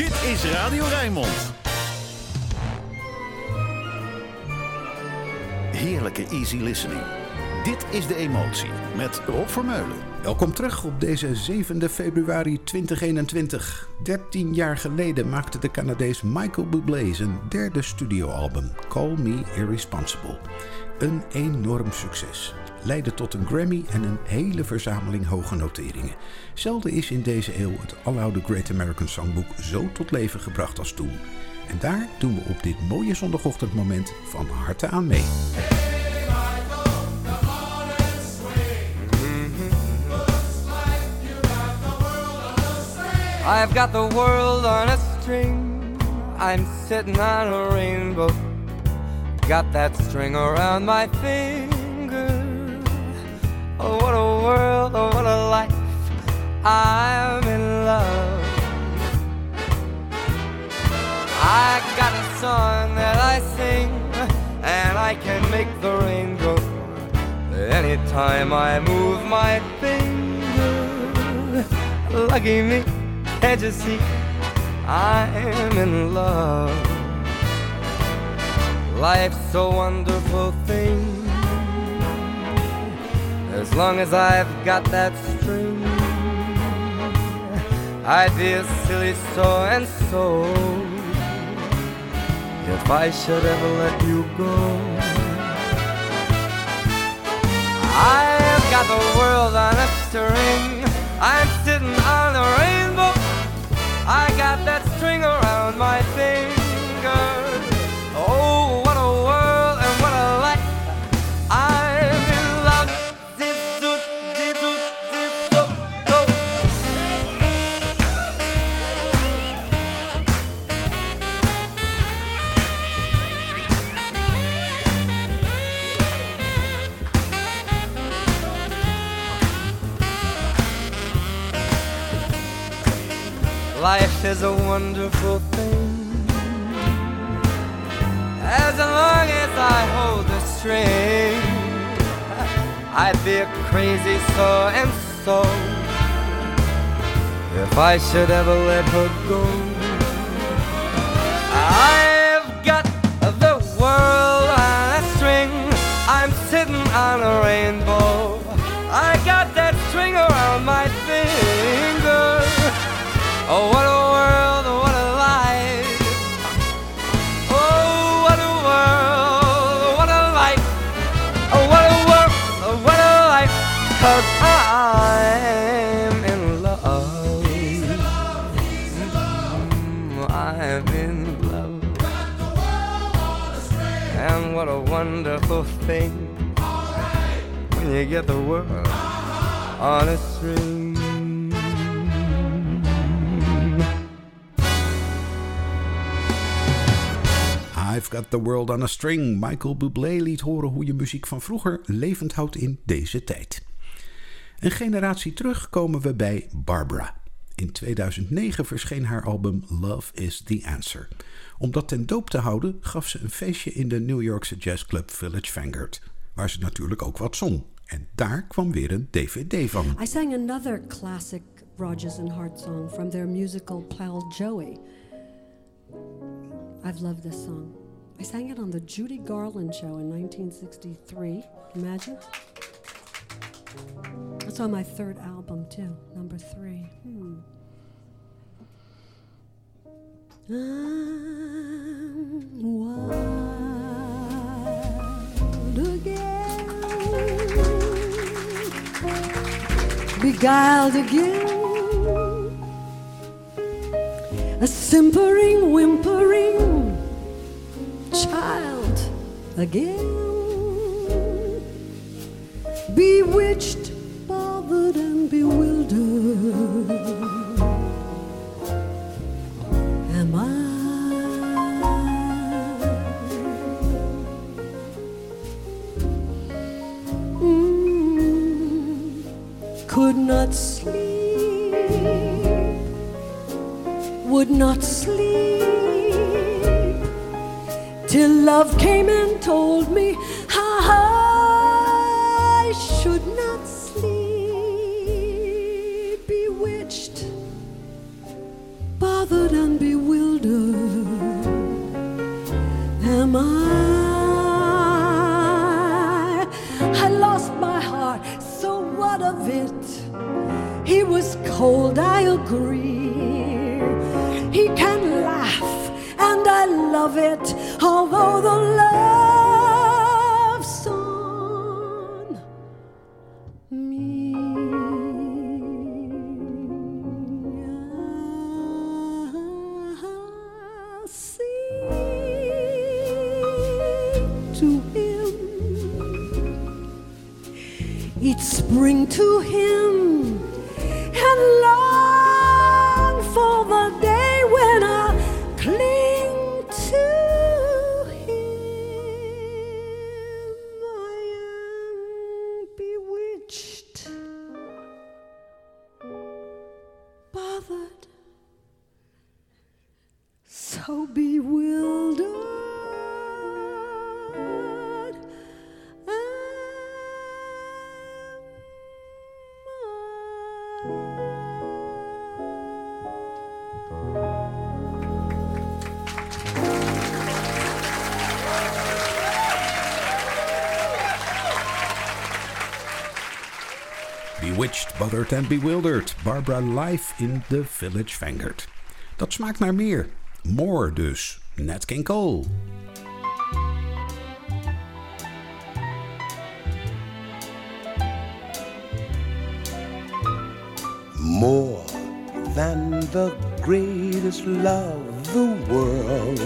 Dit is Radio Rijnmond. Heerlijke easy listening. Dit is De Emotie met Rob Vermeulen. Welkom terug op deze 7 februari 2021. 13 jaar geleden maakte de Canadees Michael Bublé zijn derde studioalbum, Call Me Irresponsible. Een enorm succes. Leidde tot een Grammy en een hele verzameling hoge noteringen. Zelden is in deze eeuw het aloude Great American Songbook zo tot leven gebracht als toen. En daar doen we op dit mooie zondagochtendmoment van harte aan mee. I've got the world on a string. I'm sitting on a rainbow. Got that string around my finger. Oh, what a world, oh, what a life. I'm in love. I got a song that I sing, and I can make the rain go anytime I move my finger. Lucky me. Can't you see I'm in love? Life's a wonderful thing. As long as I've got that string, I'd be a silly so and so if I should ever let you go. I've got the world on a string. I'm sitting on a rainbow. I got that string around my finger. Wonderful thing. As long as I hold the string, I'd be a crazy so and so if I should ever let her go. Get the world on a string. I've Got the World on a String. Michael Bublé liet horen hoe je muziek van vroeger levend houdt in deze tijd. Een generatie terug komen we bij Barbara. In 2009 verscheen haar album Love is the Answer. Om dat ten doop te houden gaf ze een feestje in de New Yorkse jazzclub Village Vanguard, waar ze natuurlijk ook wat zong. En daar kwam weer een DVD van. I sang another classic Rodgers and Hart song from their musical Pal Joey. I've loved this song. I sang it on the Judy Garland show in 1963. Imagine. It's on my third album, too, number three. Hmm. I'm wild again beguiled again. A simpering, whimpering child again. Bewitched, bothered, and bewildered. Not sleep, would not sleep till love came and told me I cold, I agree. He can laugh, and I love it, although the love song me. I'll sing to him each spring to him And Bewildered. Barbara live in the Village Vanguard. Dat smaakt naar meer. More dus. Nat King Cole. more than the greatest love the world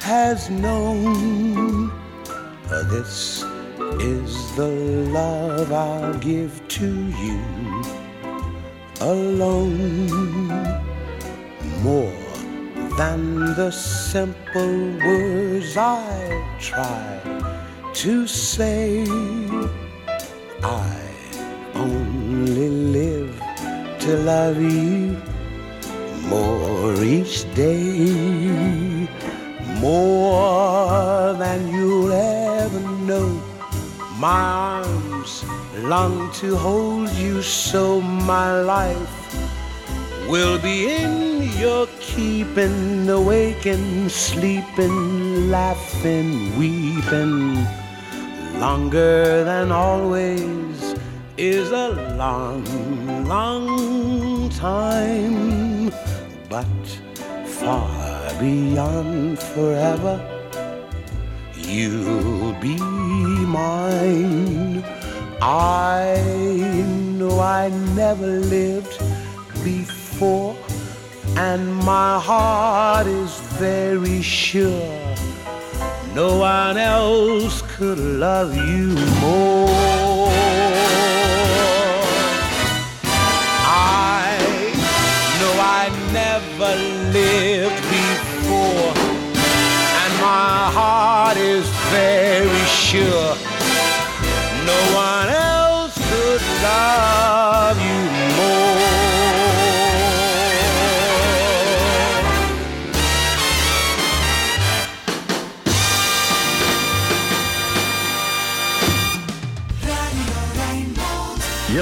has known. Uh, this is the love I'll give to simple words I try to say. I only live to love you more each day, more than you'll ever know. My arms long to hold you, so my life will be in your keeping, awaking, sleeping, laughing, weeping. Longer than always is a long, long time, but far beyond forever, you'll be mine. I know I never lived before, and my heart is very sure no one else could love you more. I know I never lived before, and my heart is very sure no one else could love you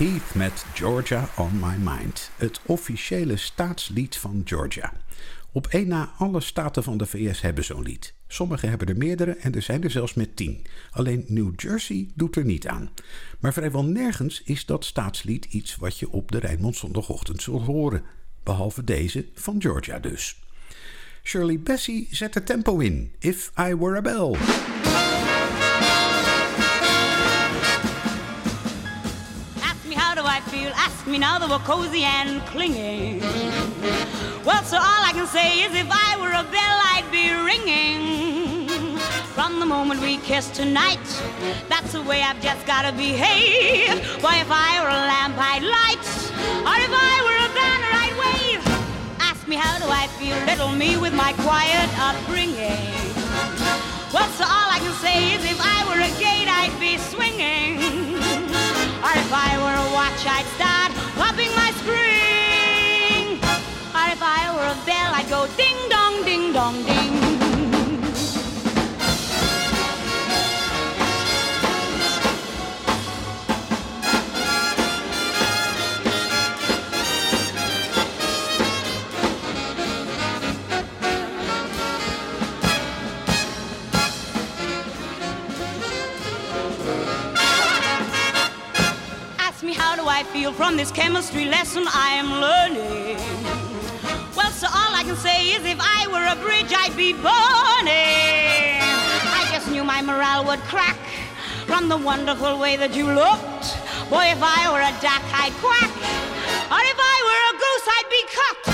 Heath met Georgia on My Mind. Het officiële staatslied van Georgia. Op één na alle staten van de VS hebben zo'n lied. Sommige hebben er meerdere en er zijn er zelfs met tien. Alleen New Jersey doet er niet aan. Maar vrijwel nergens is dat staatslied iets wat je op de Rijnmond zondagochtend zult horen. Behalve deze van Georgia dus. Shirley Bassey zet er tempo in. If I Were a Bell. Feel, ask me now that we're cozy and clinging. Well, so all I can say is if I were a bell, I'd be ringing. From the moment we kissed tonight, that's the way I've just gotta behave. Why, if I were a lamp, I'd light, or if I were a banner, I'd wave. Ask me how do I feel, little me with my quiet upbringing. Well, so all I can say is if I were a gate, I'd be swinging. Or if I were a watch, I'd start I feel from this chemistry lesson I am learning. Well, so all I can say is if I were a bridge, I'd be burning. I just knew my morale would crack from the wonderful way that you looked. Boy, if I were a duck, I'd quack. Or if I were a goose, I'd be cocked.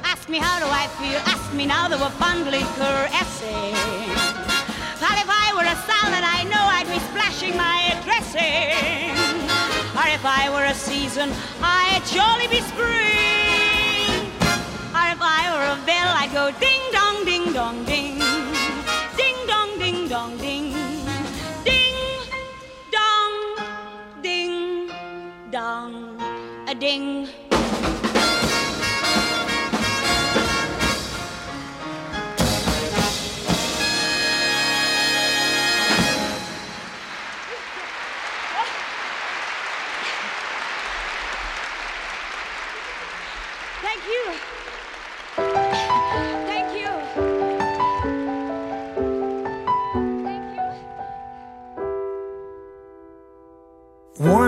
Ask me how do I feel, ask me now that we're fondly caressing. Well, if I were a salad, I know I'd be splashing my dressing. If I were a season, I'd surely be spring. Or if I were a bell, I'd go ding dong, ding dong, ding. Ding dong, ding dong, ding. Ding dong, ding dong, a ding.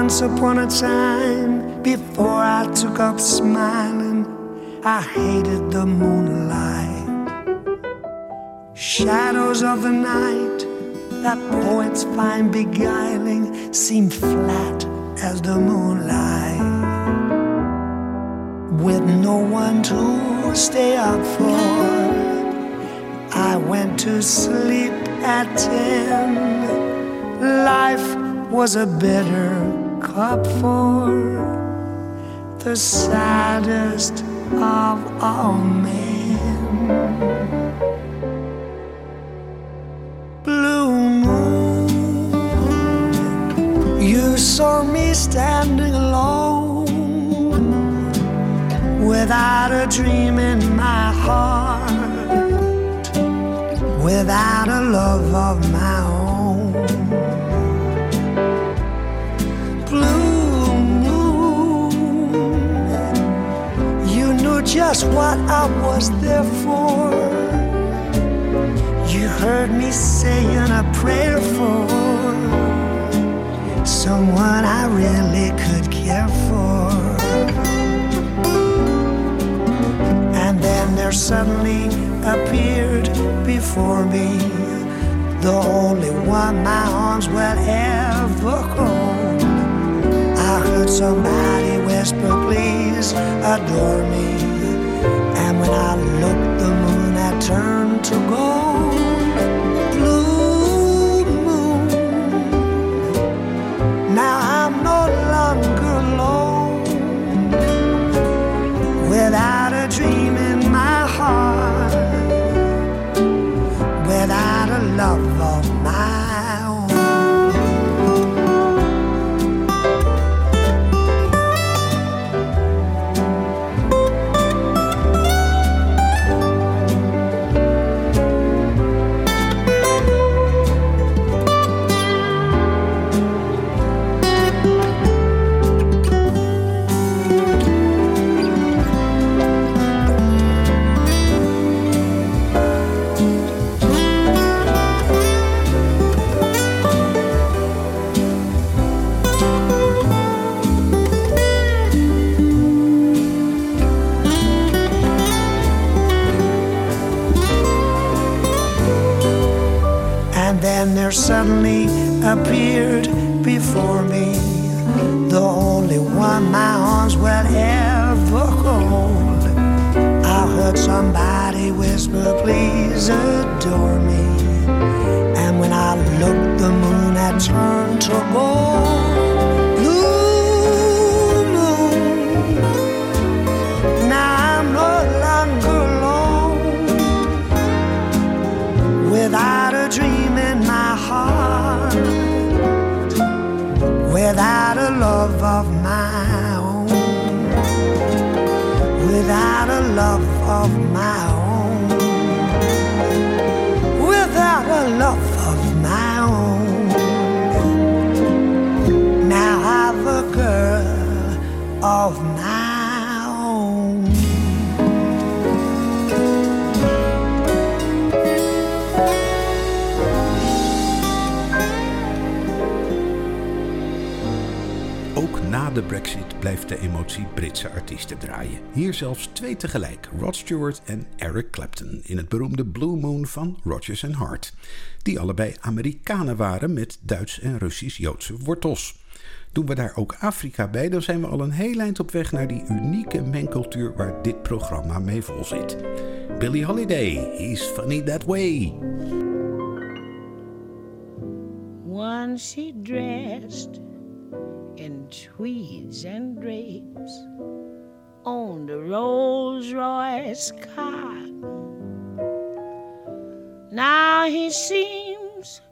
Once upon a time, before I took up smiling, I hated the moonlight. Shadows of the night that poets find beguiling seem flat as the moonlight. With no one to stay up for, I went to sleep at ten. Life was a bitter for the saddest of all men. Blue moon, you saw me standing alone without a dream in my heart, without a love of my own. Just what I was there for. You heard me saying a prayer for someone I really could care for. And then there suddenly appeared before me the only one my arms will ever hold. I heard somebody whisper, please adore me. I looked, the moon had turned to gold. Zelfs twee tegelijk, Rod Stewart en Eric Clapton, in het beroemde Blue Moon van Rodgers and Hart. Die allebei Amerikanen waren met Duits en Russisch-Joodse wortels. Doen we daar ook Afrika bij, dan zijn we al een heel eind op weg naar die unieke mengcultuur waar dit programma mee vol zit. Billie Holiday, He's Funny That Way. Once she dressed in tweeds and drapes, owned a Rolls Royce car. Now he seems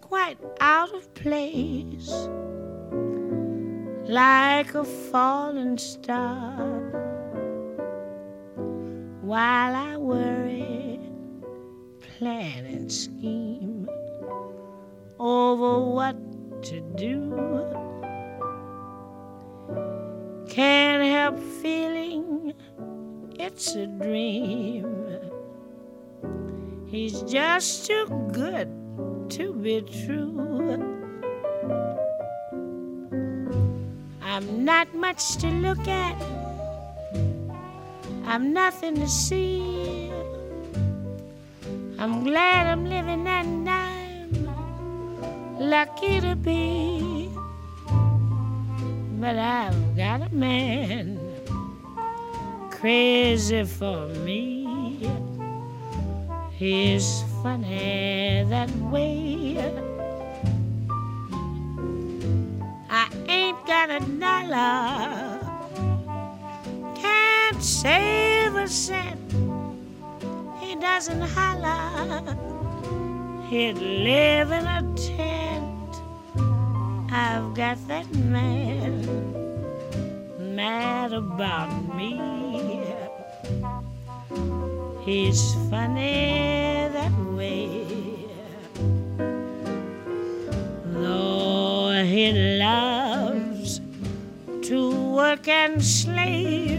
quite out of place, like a fallen star. While I worry, plan and scheme over what to do. Can't help feeling it's a dream. He's just too good to be true. I'm not much to look at, I'm nothing to see. I'm glad I'm living and I'm lucky to be. But I've got a man crazy for me. He's funny that way. I ain't got a dollar, can't save a cent. He doesn't holler, he'd live in a tent. I've got that man mad about me. He's funny that way. Though he loves to work and slave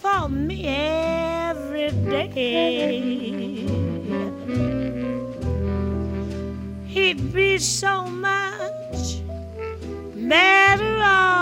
for me every day. Be so much better off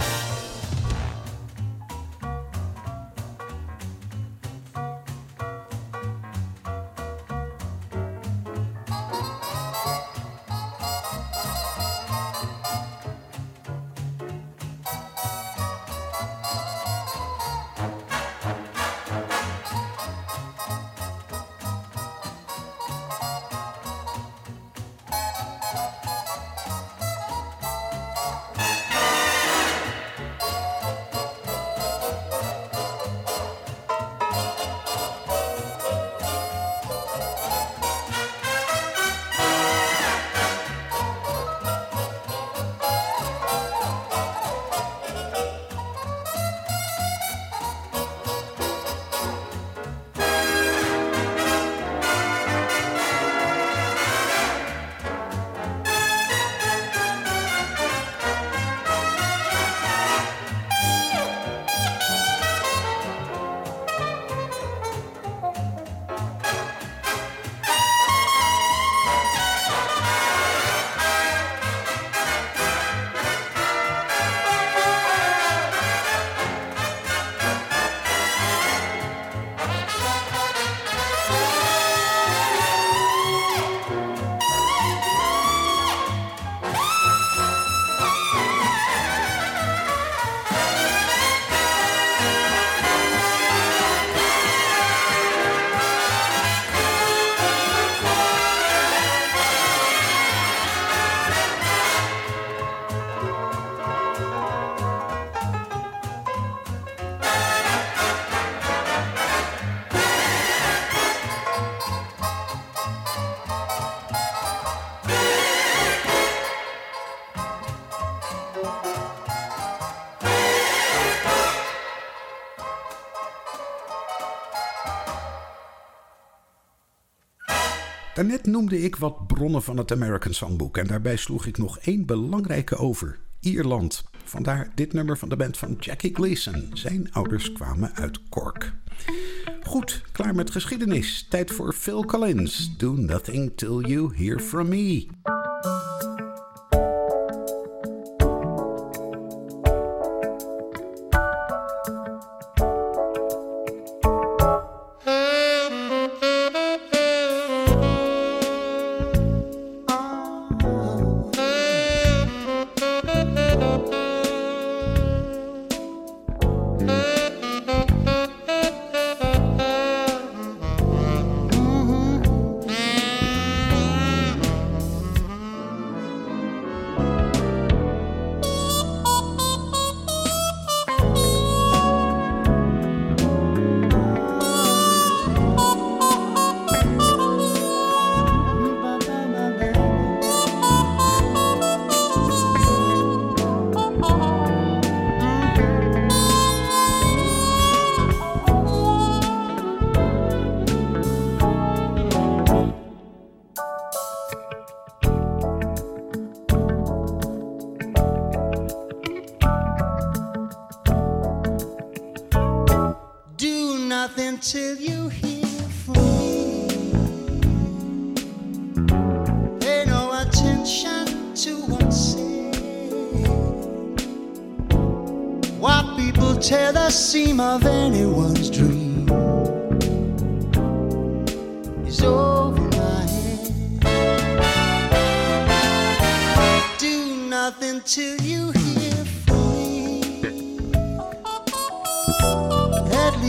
Daarnet noemde ik wat bronnen van het American Songbook en daarbij sloeg ik nog één belangrijke over: Ierland. Vandaar dit nummer van de band van Jackie Gleason. Zijn ouders kwamen uit Cork. Goed, klaar met geschiedenis. Tijd voor Phil Collins. Do nothing till you hear from me.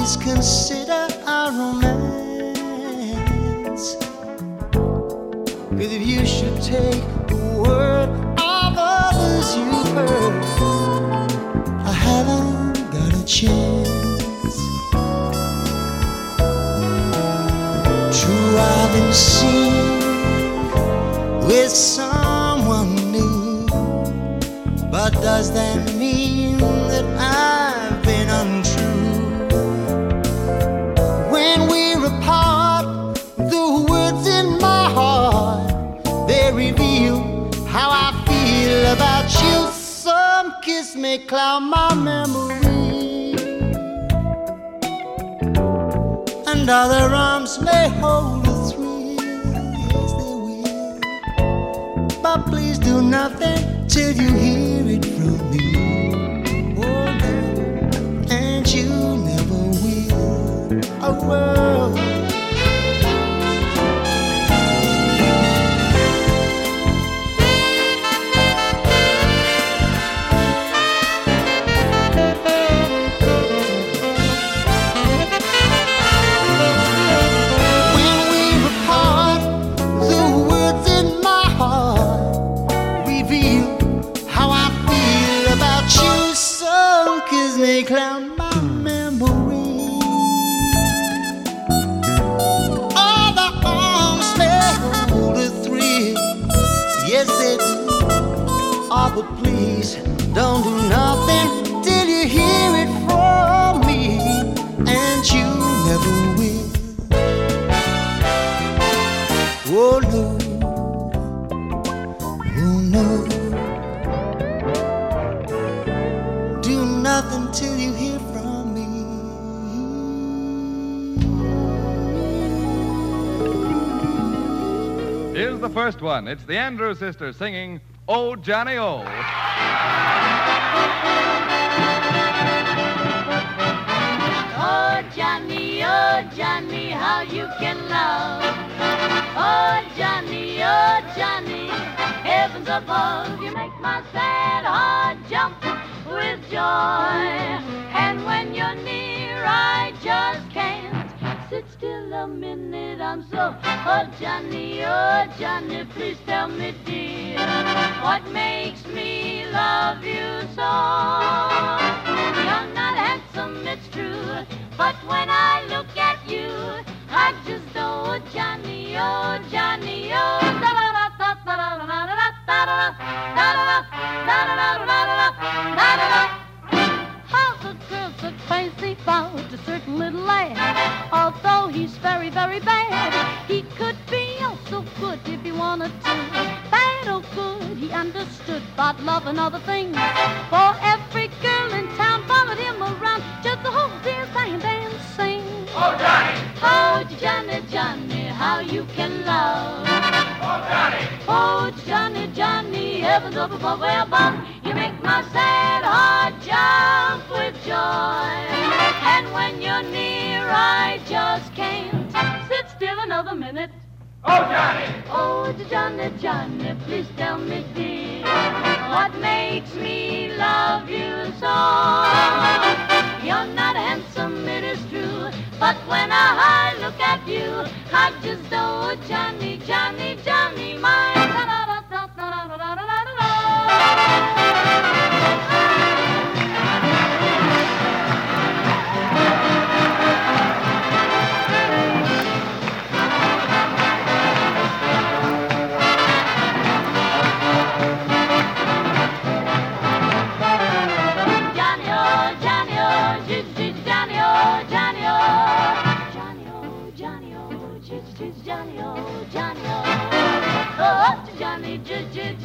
At least consider our romance. Cause if you should take the word of others you've heard, I haven't got a chance. True, I've been seen with someone may cloud my memory, and other arms may hold a thrill. Yes, they will. But please do nothing till you hear it from me. Oh no, and you never will. Oh well. Oh no, oh no. Do nothing till you hear from me. Here's the first one. It's the Andrews sisters singing Oh Johnny Oh. Oh Johnny, oh Johnny, how you can love. Oh Johnny, oh Johnny, heavens above, you make my sad heart jump with joy. And when you're near, I just can't sit still a minute. I'm so, oh Johnny, oh Johnny, please tell me, dear, what makes me love you so? You're not handsome, it's true, but when I look at you, I just know Johnny, oh, Johnny, oh. How the girls took fancy for a certain little lad. Although he's very, very bad, he could be also good if he wanted to. Bad or good, he understood about love and other things. For every girl in town followed him around just the whole dear thing. Oh, Johnny! Oh, Johnny, Johnny, how you can love. Oh, Johnny! Oh, Johnny, Johnny, heavens up above, way above. You make my sad heart jump with joy. And when you're near, I just can't sit still another minute. Oh, Johnny! Oh, Johnny, Johnny, please tell me, dear, what makes me love you when I look at you, I just oh, Johnny, Johnny, Johnny, my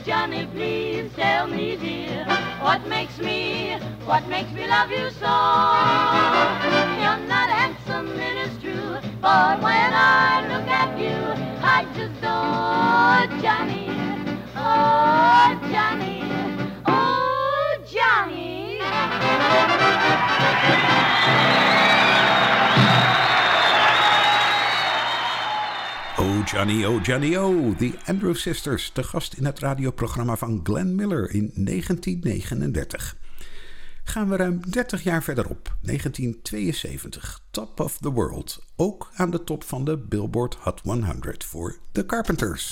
Johnny, please tell me, dear, what makes me, what makes me love you so? You're not handsome, it is true, but when I look at you, I just oh, Johnny, oh, Johnny, oh, Johnny. Johnny, oh Johnny, oh. The Andrew Sisters, te gast in het radioprogramma van Glenn Miller in 1939. Gaan we ruim 30 jaar verderop, 1972, Top of the World. Ook aan de top van de Billboard Hot 100 voor The Carpenters.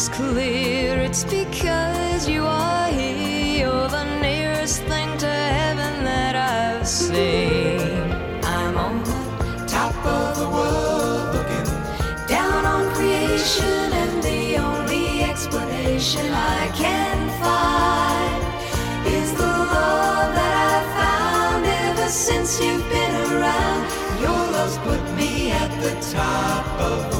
Is clear it's because you are here. You're the nearest thing to heaven that I've seen. I'm on the top of the world looking down on creation, and the only explanation I can find is the love that I've found ever since you've been around. Your love's put me at the top of the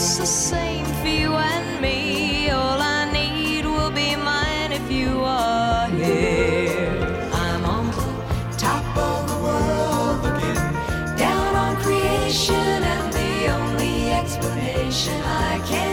just the same for you and me. All I need will be mine if you are here. I'm on the top of the world looking down on creation, and the only explanation I can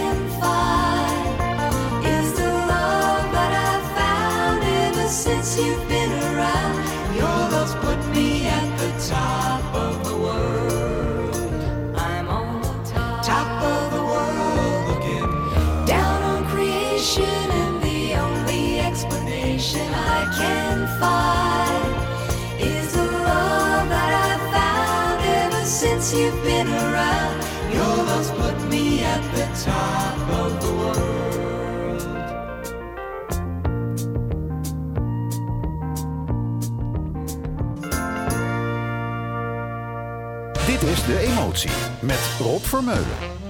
met Rob Vermeulen.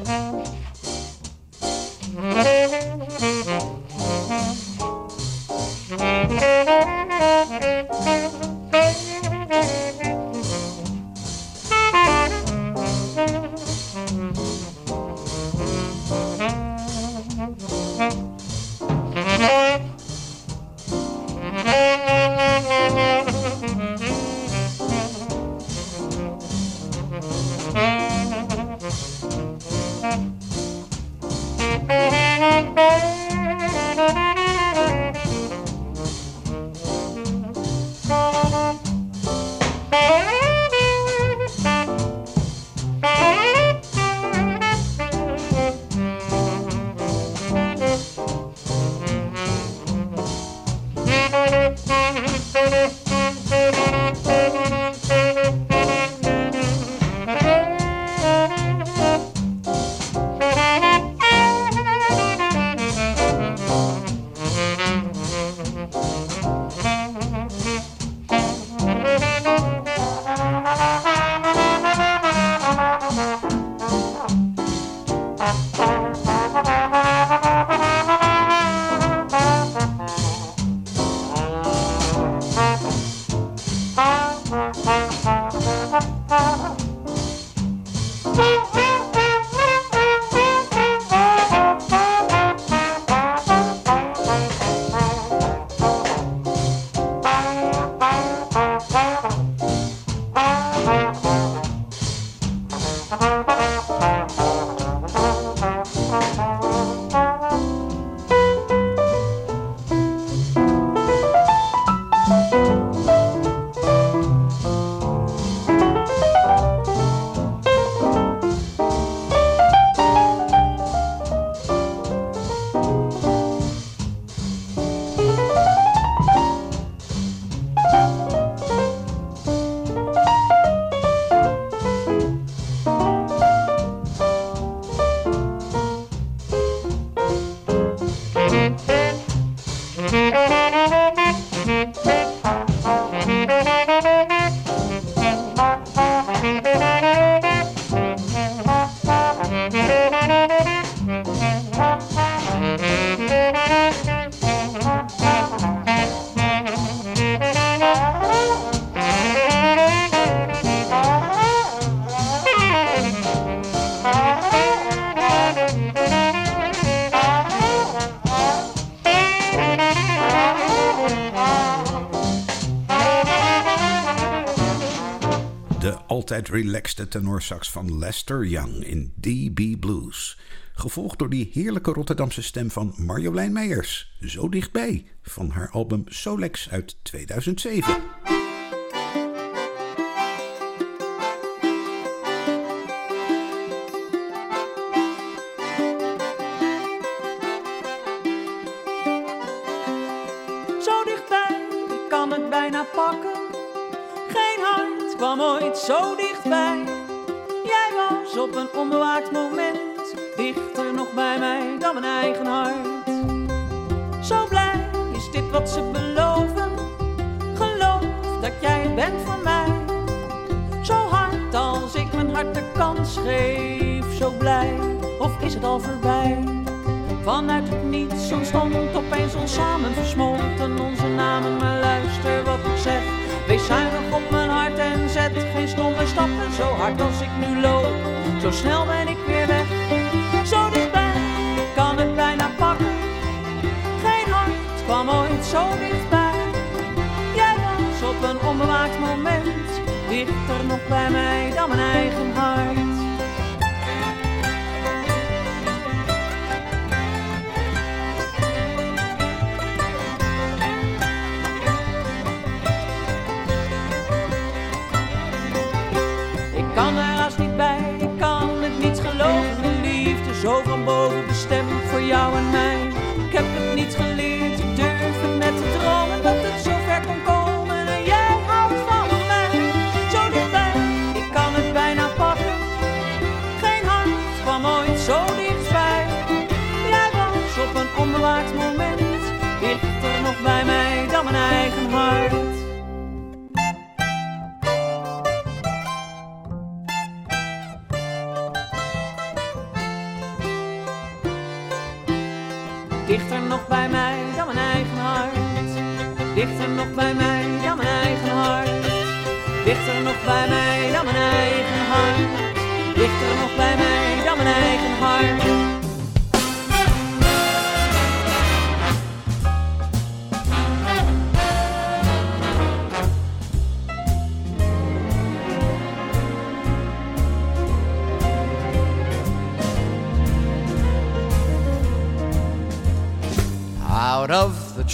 altijd relaxte tenorsax van Lester Young in DB Blues. Gevolgd door die heerlijke Rotterdamse stem van Marjolein Meijers, zo dichtbij, van haar album Solex uit 2007.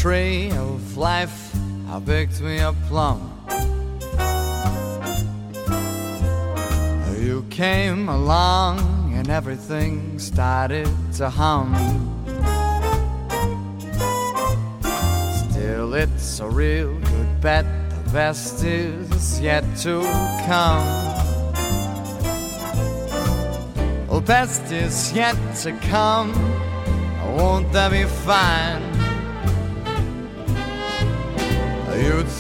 tree of life, I picked me a plum. You came along and everything started to hum. Still, it's a real good bet the best is yet to come. The best is yet to come. Won't that be fine?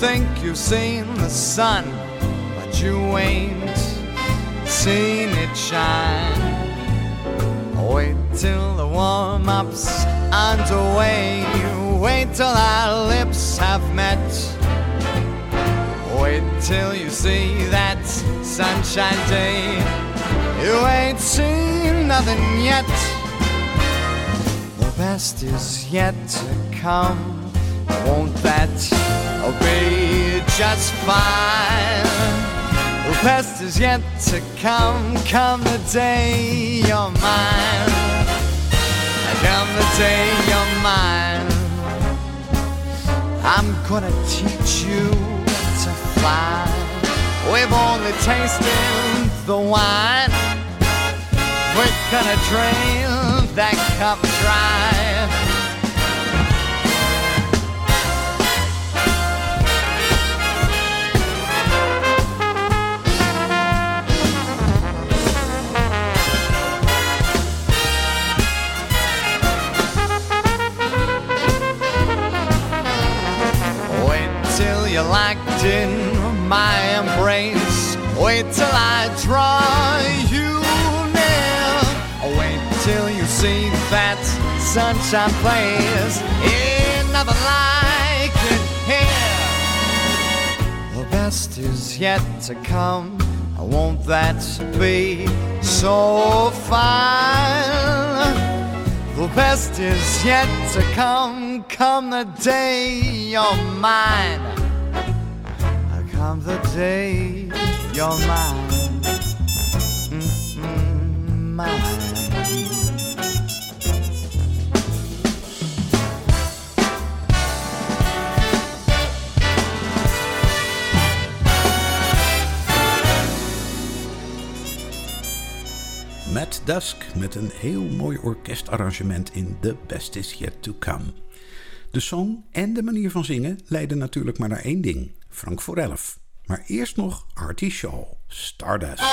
think you've seen the sun, but you ain't seen it shine. Wait till the warm up's underway. Wait till our lips have met. Wait till you see that sunshine day. You ain't seen nothing yet. The best is yet to come. Won't that be just fine? The best is yet to come. Come the day you're mine. Come the day you're mine. I'm gonna teach you to fly. We've only tasted the wine. We're gonna drain that cup dry. Locked in my embrace. Wait till I draw you near. Wait till you see that sunshine place. Ain't nothing like it here. The best is yet to come. Won't that be so fine? The best is yet to come. Come the day you're mine. The day you're mine. Matt Dusk met een heel mooi orkestarrangement in The Best Is Yet To Come. De song en de manier van zingen leiden natuurlijk maar naar één ding: Frank voor. Maar eerst nog Artie Shaw, Stardust.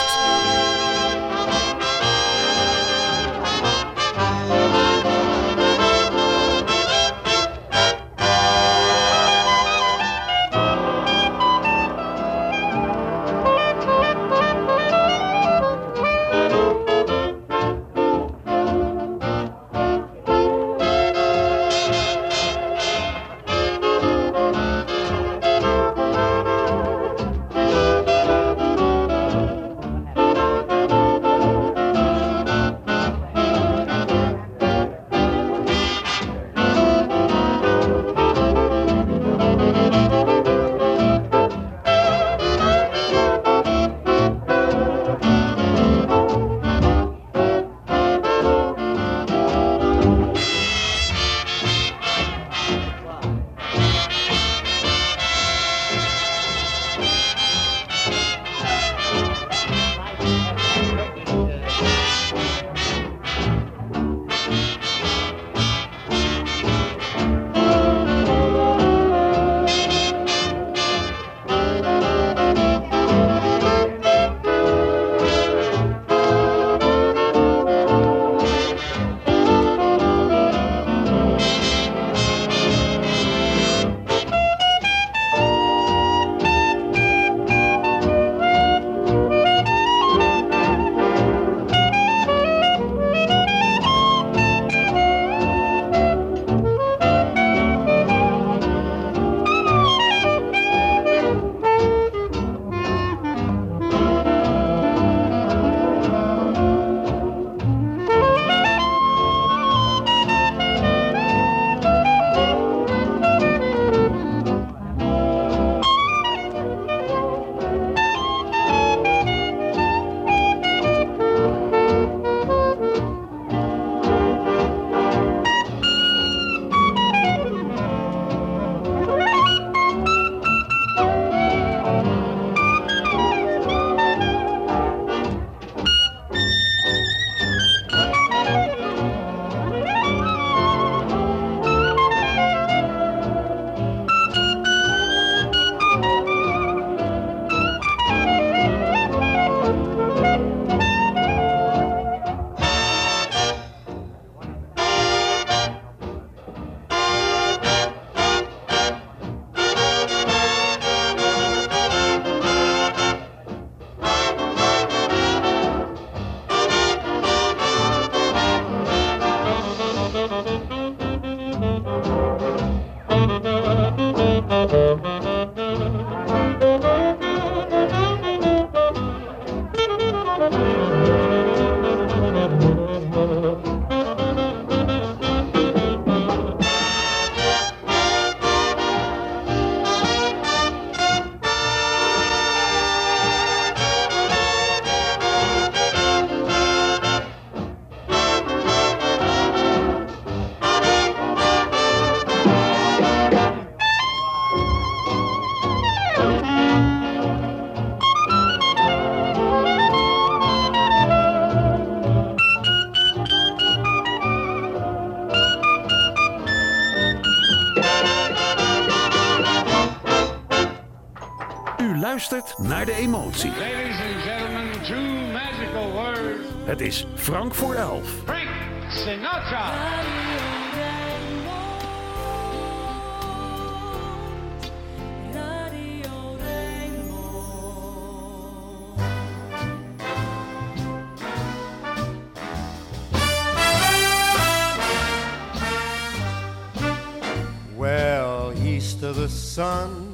Luistert naar de emotie. Ladies and gentlemen, two magical words. Het is Frank voor elf. Frank Sinatra. Well, east of the sun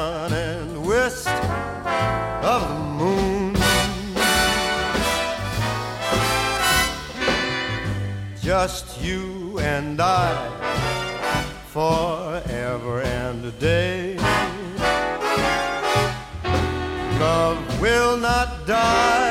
sun and west of the moon. just you and I forever and a day. Love will not die,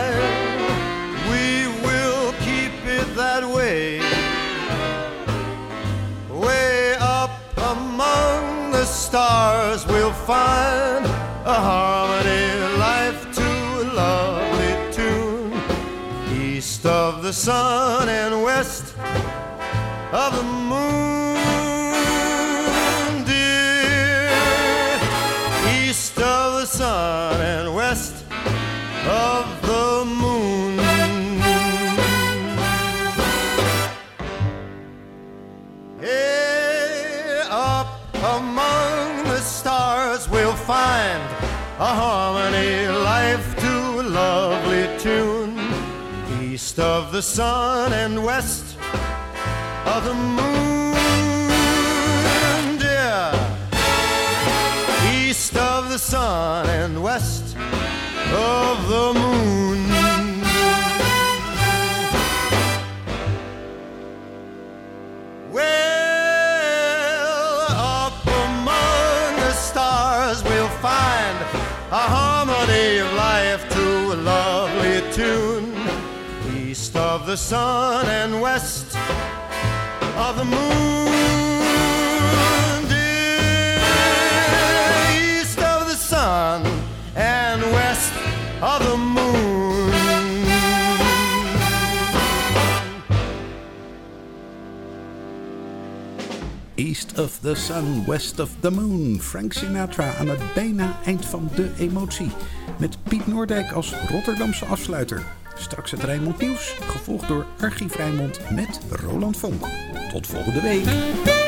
stars, we'll find a harmony, life to a lovely tune. East of the sun and west of the moon, dear. East of the sun and west find a harmony, life to a lovely tune. East of the sun and west of the moon, dear. East of the sun and west of the moon. A harmony of life to a lovely tune. East of the sun and west of the moon, dear. East of the sun and west of the moon. East of the Sun, West of the Moon. Frank Sinatra aan het bijna eind van de emotie. Met Piet Noordijk als Rotterdamse afsluiter. Straks het Rijnmond Nieuws, gevolgd door Archief Rijnmond met Roland Vonk. Tot volgende week.